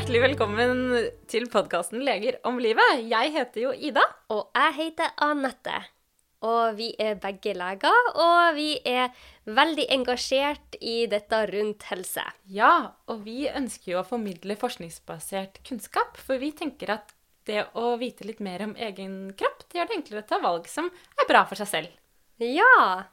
Hjertelig velkommen til podkasten Leger om livet. Jeg heter jo Ida. Og jeg heter Anette. Og vi er begge leger, og vi er veldig engasjert i dette rundt helse. Ja, og vi ønsker jo å formidle forskningsbasert kunnskap, for vi tenker at det å vite litt mer om egen kropp, det gjør det enklere å ta valg som er bra for seg selv. Ja!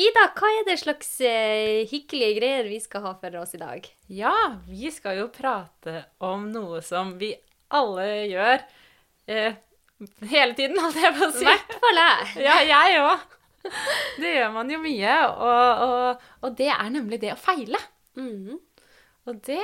Ida, hva er det slags eh, hyggelige greier vi skal ha for oss i dag? Ja, vi skal jo prate om noe som vi alle gjør eh, hele tiden, holdt jeg på å I hvert fall jeg. Ja, jeg òg. Det gjør man jo mye, og, og, og det er nemlig det å feile. Mhm. Og det,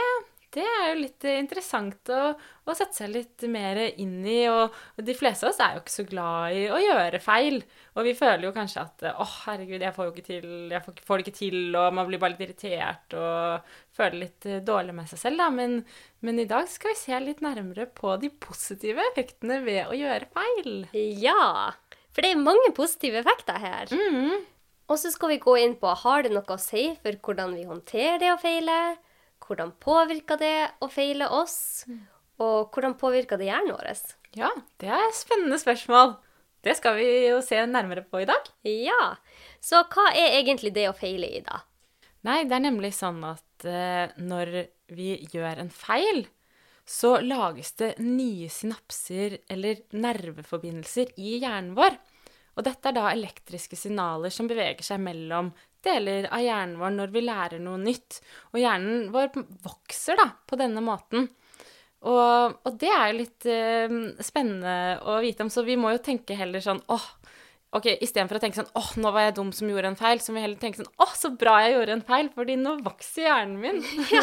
det er jo litt interessant å, å sette seg litt mer inn i. Og, de fleste av oss er jo ikke så glad i å gjøre feil. Og vi føler jo kanskje at å, herregud, jeg får jo ikke til, jeg får, får det ikke til, og man blir bare litt irritert og føler litt dårlig med seg selv, da. Men, men i dag skal vi se litt nærmere på de positive effektene ved å gjøre feil. Ja! For det er mange positive effekter her. Mm. Og så skal vi gå inn på har det noe å si for hvordan vi håndterer det å feile, hvordan påvirker det å feile oss, og hvordan påvirker det hjernen vår. Ja, det er et spennende spørsmål. Det skal vi jo se nærmere på i dag. Ja, så hva er egentlig det å feile i, da? Nei, det er nemlig sånn at eh, når vi gjør en feil, så lages det nye synapser eller nerveforbindelser i hjernen vår. Og dette er da elektriske signaler som beveger seg mellom deler av hjernen vår når vi lærer noe nytt. Og hjernen vår vokser da på denne måten. Og, og det er jo litt eh, spennende å vite om, så vi må jo tenke heller sånn åh, ok, istedenfor å tenke sånn åh, nå var jeg dum som gjorde en feil, så må vi heller tenke sånn åh, så bra jeg gjorde en feil, fordi nå vokser hjernen min. Ja,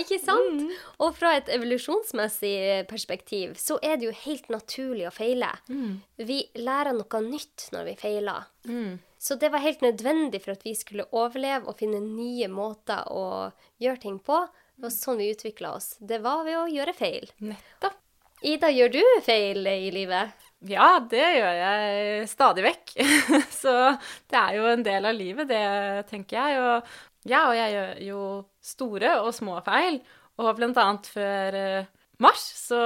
ikke sant? Og fra et evolusjonsmessig perspektiv så er det jo helt naturlig å feile. Vi lærer noe nytt når vi feiler. Så det var helt nødvendig for at vi skulle overleve og finne nye måter å gjøre ting på. Det var sånn vi utvikla oss. Det var ved å gjøre feil. Nettopp. Ida, gjør du feil i livet? Ja, det gjør jeg stadig vekk. så det er jo en del av livet, det tenker jeg. Og, ja, og jeg gjør jo store og små feil. Og blant annet før eh, mars så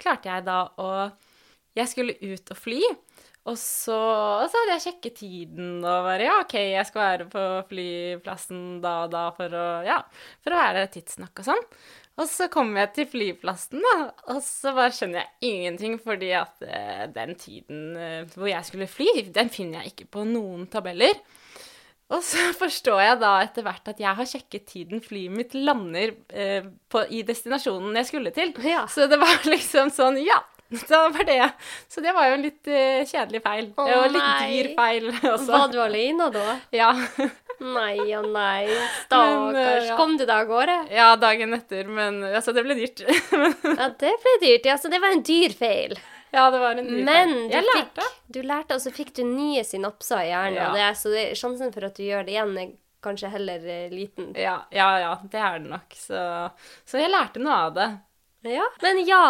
klarte jeg da å Jeg skulle ut og fly. Og så, og så hadde jeg sjekket tiden og bare Ja, OK, jeg skal være på flyplassen da og da for å, ja, for å være tidsnok og sånn. Og så kommer jeg til flyplassen, da, og så bare skjønner jeg ingenting, fordi at eh, den tiden eh, hvor jeg skulle fly, den finner jeg ikke på noen tabeller. Og så forstår jeg da etter hvert at jeg har sjekket tiden flyet mitt lander eh, på, i destinasjonen jeg skulle til. Ja. Så det var liksom sånn, ja. det var det. Så det var jo en litt eh, kjedelig feil. Å, og litt nei. dyr feil også. Var du alene da? Ja. Nei og nei. Men, Stakkars. eh, ja. Kom du deg av gårde? ja, dagen etter, men altså, det ble dyrt. Ja, det ble dyrt. Ja, så det var en dyr feil. Ja, det var en Men du Jeg fikk, lærte. du lærte, og så fikk du nye synapser i hjernen. Ja. Det, så det, sjansen for at du gjør det igjen, er kanskje heller eh, liten. Ja, ja, ja, det er det nok. Så, så jeg lærte noe av det. Ja. Men ja,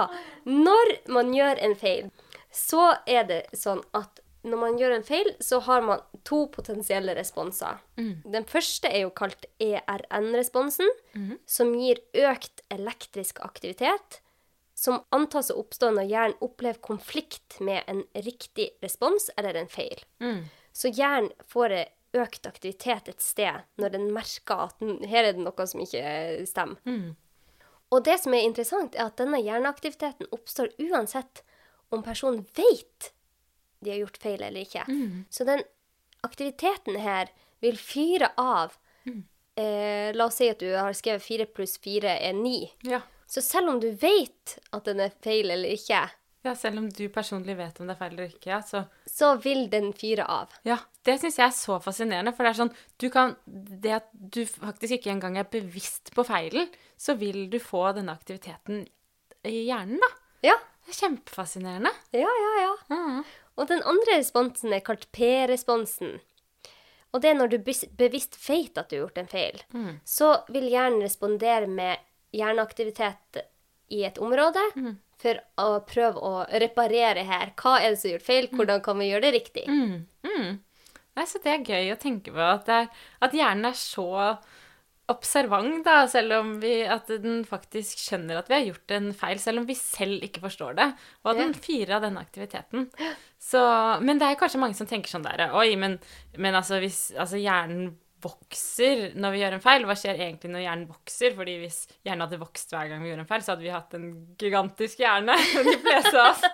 når man gjør en feil, så er det sånn at når man gjør en feil, så har man to potensielle responser. Den første er jo kalt ERN-responsen, som gir økt elektrisk aktivitet, som antas å oppstå når hjernen opplever konflikt med en riktig respons eller en feil. Så hjernen får økt aktivitet et sted når den merker at her er det noe som ikke stemmer. Og det som er interessant, er at denne hjerneaktiviteten oppstår uansett om personen vet de har gjort feil eller ikke. Så den aktiviteten her vil fyre av eh, La oss si at du har skrevet 4 pluss 4 er 9. Ja. Så selv om du vet at den er feil eller ikke, ja, selv om du personlig vet om det er feil eller ikke, ja, så så vil den fyre av. Ja, det syns jeg er så fascinerende, for det er sånn du kan Det at du faktisk ikke engang er bevisst på feilen, så vil du få denne aktiviteten i hjernen, da. Ja, Det er kjempefascinerende. ja, ja. ja. Mm. Og den andre responsen er kalt P-responsen. Og det er når du bevisst vet at du har gjort en feil. Så vil hjernen respondere med hjerneaktivitet i et område for å prøve å reparere her. Hva er det som er gjort feil? Hvordan kan vi gjøre det riktig? Mm. Mm. Nei, så det er gøy å tenke på at, er, at hjernen er så observant, da, selv om vi, at den faktisk skjønner at vi har gjort en feil, selv om vi selv ikke forstår det. Og at den firer av denne aktiviteten. Så, men det er kanskje mange som tenker sånn der Oi, men, men altså, hvis altså, hjernen vokser når vi gjør en feil. Hva skjer egentlig når hjernen vokser? Fordi hvis hjernen hadde vokst hver gang vi gjorde en feil, så hadde vi hatt en gigantisk hjerne. De fleste av oss.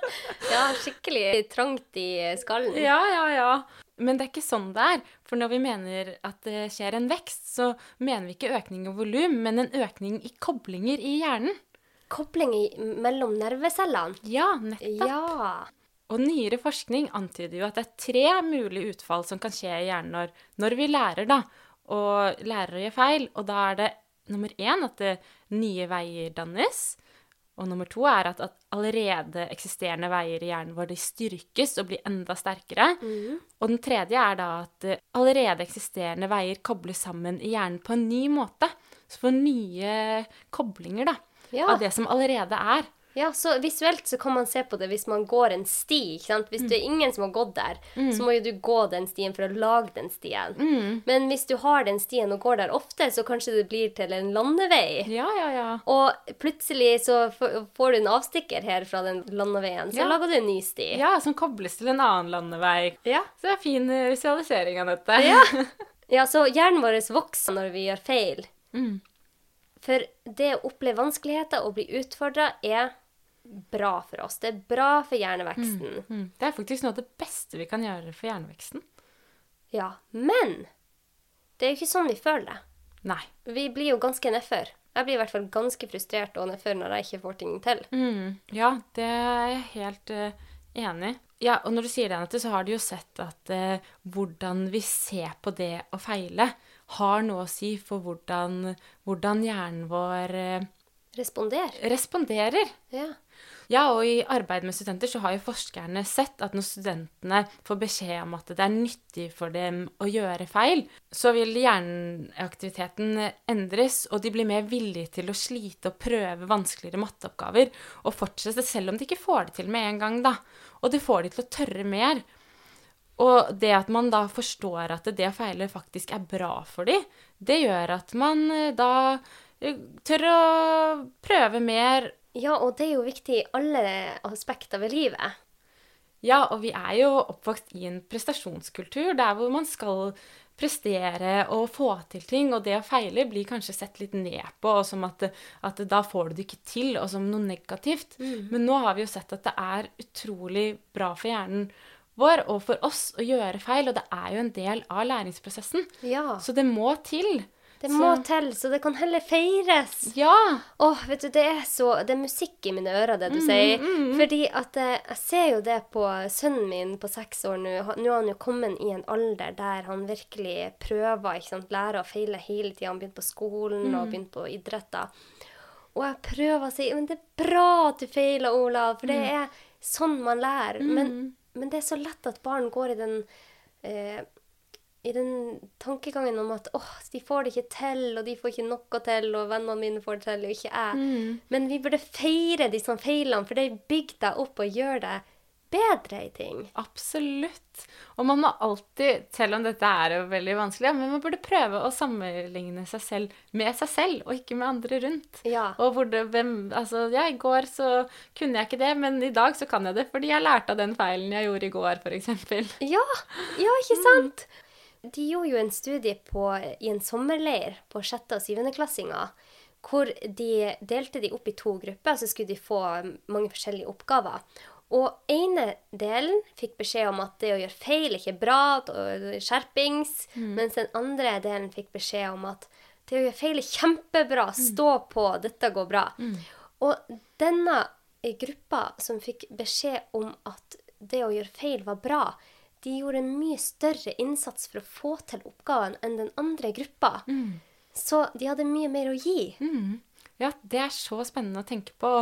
Ja, skikkelig trangt i skallen. Ja, ja, ja. Men det er ikke sånn det er. For når vi mener at det skjer en vekst, så mener vi ikke økning i volum, men en økning i koblinger i hjernen. Kobling i, mellom nervecellene. Ja, nettopp. Ja. Og nyere forskning antyder jo at det er tre mulige utfall som kan skje i hjernen når, når vi lærer, da. Og lærer å gjøre feil. Og da er det nummer én at det, nye veier dannes. Og nummer to er at, at, allerede eksisterende veier i hjernen vår de styrkes og blir enda sterkere. Og den tredje er da at eh, allerede eksisterende veier kobles sammen i hjernen på en ny måte. Så får nye koblinger da, Ja. av det som allerede er. Ja, så visuelt så kan man se på det hvis man går en sti. ikke sant? Hvis det er ingen som har gått der, så må jo du gå den stien for å lage den stien. Men hvis du har den stien og går der ofte, så kanskje det blir til en landevei. Ja, ja, ja. Og plutselig så får du en avstikker her fra den landeveien, så Ja. lager du en ny sti. Ja, som kobles til en annen landevei. Ja. Så det er fin eh, visualisering av dette. Ja. ja, så hjernen vår vokser når vi gjør feil. Mm. For det å oppleve vanskeligheter og bli utfordra er bra for oss. Det er bra for hjerneveksten. Mm. Det er faktisk noe av det beste vi kan gjøre for hjerneveksten. Ja, men det er jo ikke sånn vi føler det. Nei. Vi blir jo ganske nedfor. Jeg blir i hvert fall ganske frustrert og nedfor når jeg ikke får ting til. Mm. Ja, det er jeg helt uh, enig i. Ja, og når du sier det, Anette, så har du jo sett at uh, hvordan vi ser på det å feile, har noe å si for hvordan, hvordan hjernen vår uh, Responder. responderer. Ja. Ja, og i arbeid med studenter så har jo forskerne sett at når studentene får beskjed om at det er nyttig for dem å gjøre feil, så vil hjerneaktiviteten endres, og de blir mer villige til å slite og prøve vanskeligere matteoppgaver, og fortsette selv om de ikke får det til med en gang, da. Og det får de til å tørre mer. Og det at man da forstår at det å feile faktisk er bra for dem, det gjør at man eh, da eh, tør å prøve mer ja, og det er jo viktig i alle aspekter ved livet. Ja, og vi er jo oppvokst i en prestasjonskultur der hvor man skal prestere og få til ting, og det å feile blir kanskje sett litt ned på, og som at, at da får du det ikke til, og som noe negativt. Men nå har vi jo sett at det er utrolig bra for hjernen vår og for oss å gjøre feil, og det er jo en del av læringsprosessen. Ja. Så det må til. Det Så- må til, så det kan heller feires. Ja. Åh, vet du, det er så Det er musikk i mine ører, det du sier. Fordi at eh, jeg ser jo det på sønnen min på seks år nå. Nå har han jo kommet i en alder der han virkelig prøver, ikke sant, lærer og feiler hele tida. Han begynte på skolen og begynte på idretter. Og jeg prøver å si Men det er bra at du feiler, Olav, for det er sånn man lærer. Men, men det er så lett at barn går i den eh, i den tankegangen om at åh, de får det ikke til, og de får ikke noe til, og vennene mine får det til, og ikke jeg. Men vi burde feire disse feilene, for de bygger deg opp og gjør deg bedre i ting. Absolutt. Og man må alltid, selv om dette er jo veldig vanskelig, men man burde prøve å sammenligne seg selv med seg selv, og ikke med andre rundt. Ja. Og hvor det, hvem, altså, ja, I går så kunne jeg ikke det, men i dag så kan jeg det, fordi jeg lærte av den feilen jeg gjorde i går, f.eks. Ja, ja, ikke sant? De gjorde jo en studie på, i en sommerleir på sjette- og syvendeklassinger, hvor de delte de opp i to grupper, så skulle de få mange forskjellige oppgaver. Og ene delen fikk beskjed om at det å gjøre feil ikke er bra, skjerpings. skjerpings, mens den andre delen fikk beskjed om at det å gjøre feil er kjempebra, stå på, dette går bra. Og denne gruppa som fikk beskjed om at det å gjøre feil var bra, de gjorde en mye større innsats for å få til oppgaven enn den andre gruppa. Så de hadde mye mer å gi. Ja, det er så spennende å tenke på.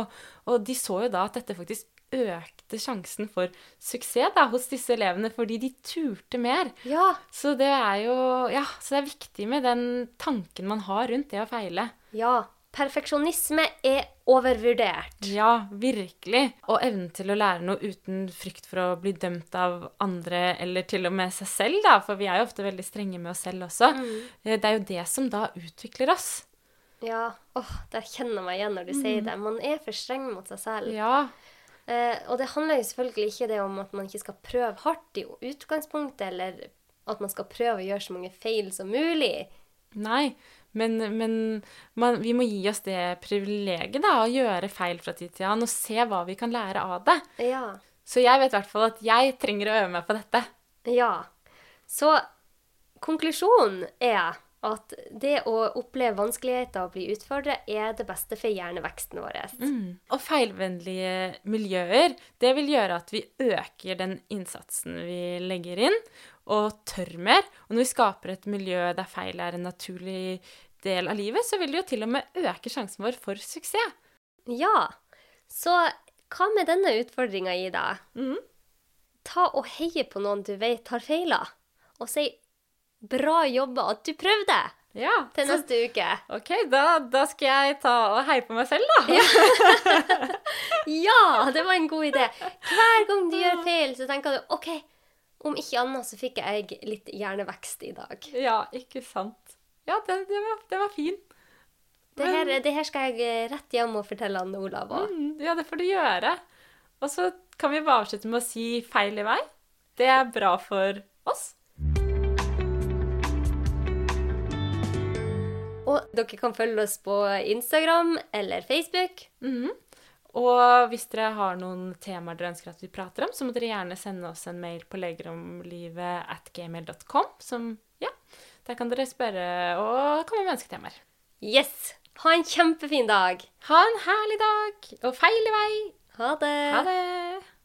Og de så jo da at dette faktisk økte sjansen for suksess da, hos disse elevene, fordi de turte mer. Ja, Så det er jo Ja, så det er viktig med den tanken man har rundt det å feile. ja. Perfeksjonisme er overvurdert. Ja, virkelig. Og evnen til å lære noe uten frykt for å bli dømt av andre, eller til og med seg selv, da, for vi er jo ofte veldig strenge med oss selv også. Mm. Det er jo det som da utvikler oss. Ja, åh, der kjenner jeg meg igjen når du sier det. Man er for streng mot seg selv. Ja, Eh, og det handler jo selvfølgelig ikke det om at man ikke skal prøve hardt i utgangspunktet, eller at man skal prøve å gjøre så mange feil som mulig. Nei, men, men man, vi må gi oss det privilegiet da, å gjøre feil fra tid til annen og se hva vi kan lære av det. Ja. Så jeg vet i hvert fall at jeg trenger å øve meg på dette. Ja. Så konklusjonen er at det å oppleve vanskeligheter og bli utfordret er det beste for hjerneveksten vår. Og feilvennlige miljøer, det vil gjøre at vi øker den innsatsen vi legger inn, og tør mer. Og når vi skaper et miljø der feil er en naturlig del av livet, så vil det jo til og med øke sjansen vår for suksess. Ja. Så hva med denne utfordringa, Ida? Ta og heie på noen du vet har feila, og si 'bra jobba at du prøvde' Ja, til så, neste uke. ok, da, da skal jeg ta og heie på meg selv, da. Ja, det var en god idé. Hver gang du gjør feil, så tenker du OK, om ikke annet så fikk jeg litt hjernevekst i dag. Ja, ikke sant. Ja, den, den, var, den var fin. Det her, det her skal jeg eh, rett hjem og fortelle han Olav òg. Mm, ja, det får du gjøre. Og så kan vi bare avslutte med å si feil i vei. Det er bra for oss. Og dere kan følge oss på Instagram eller Facebook. Mhm. Og hvis dere har noen temaer dere ønsker at vi prater om, så må dere gjerne sende oss en mail på legeromlivet at gmail.com. Som, ja, der kan dere spørre og komme med ønsketemaer. Yes! Ha en kjempefin dag. Ha en herlig dag, og feil i vei! Ha det. Ha det!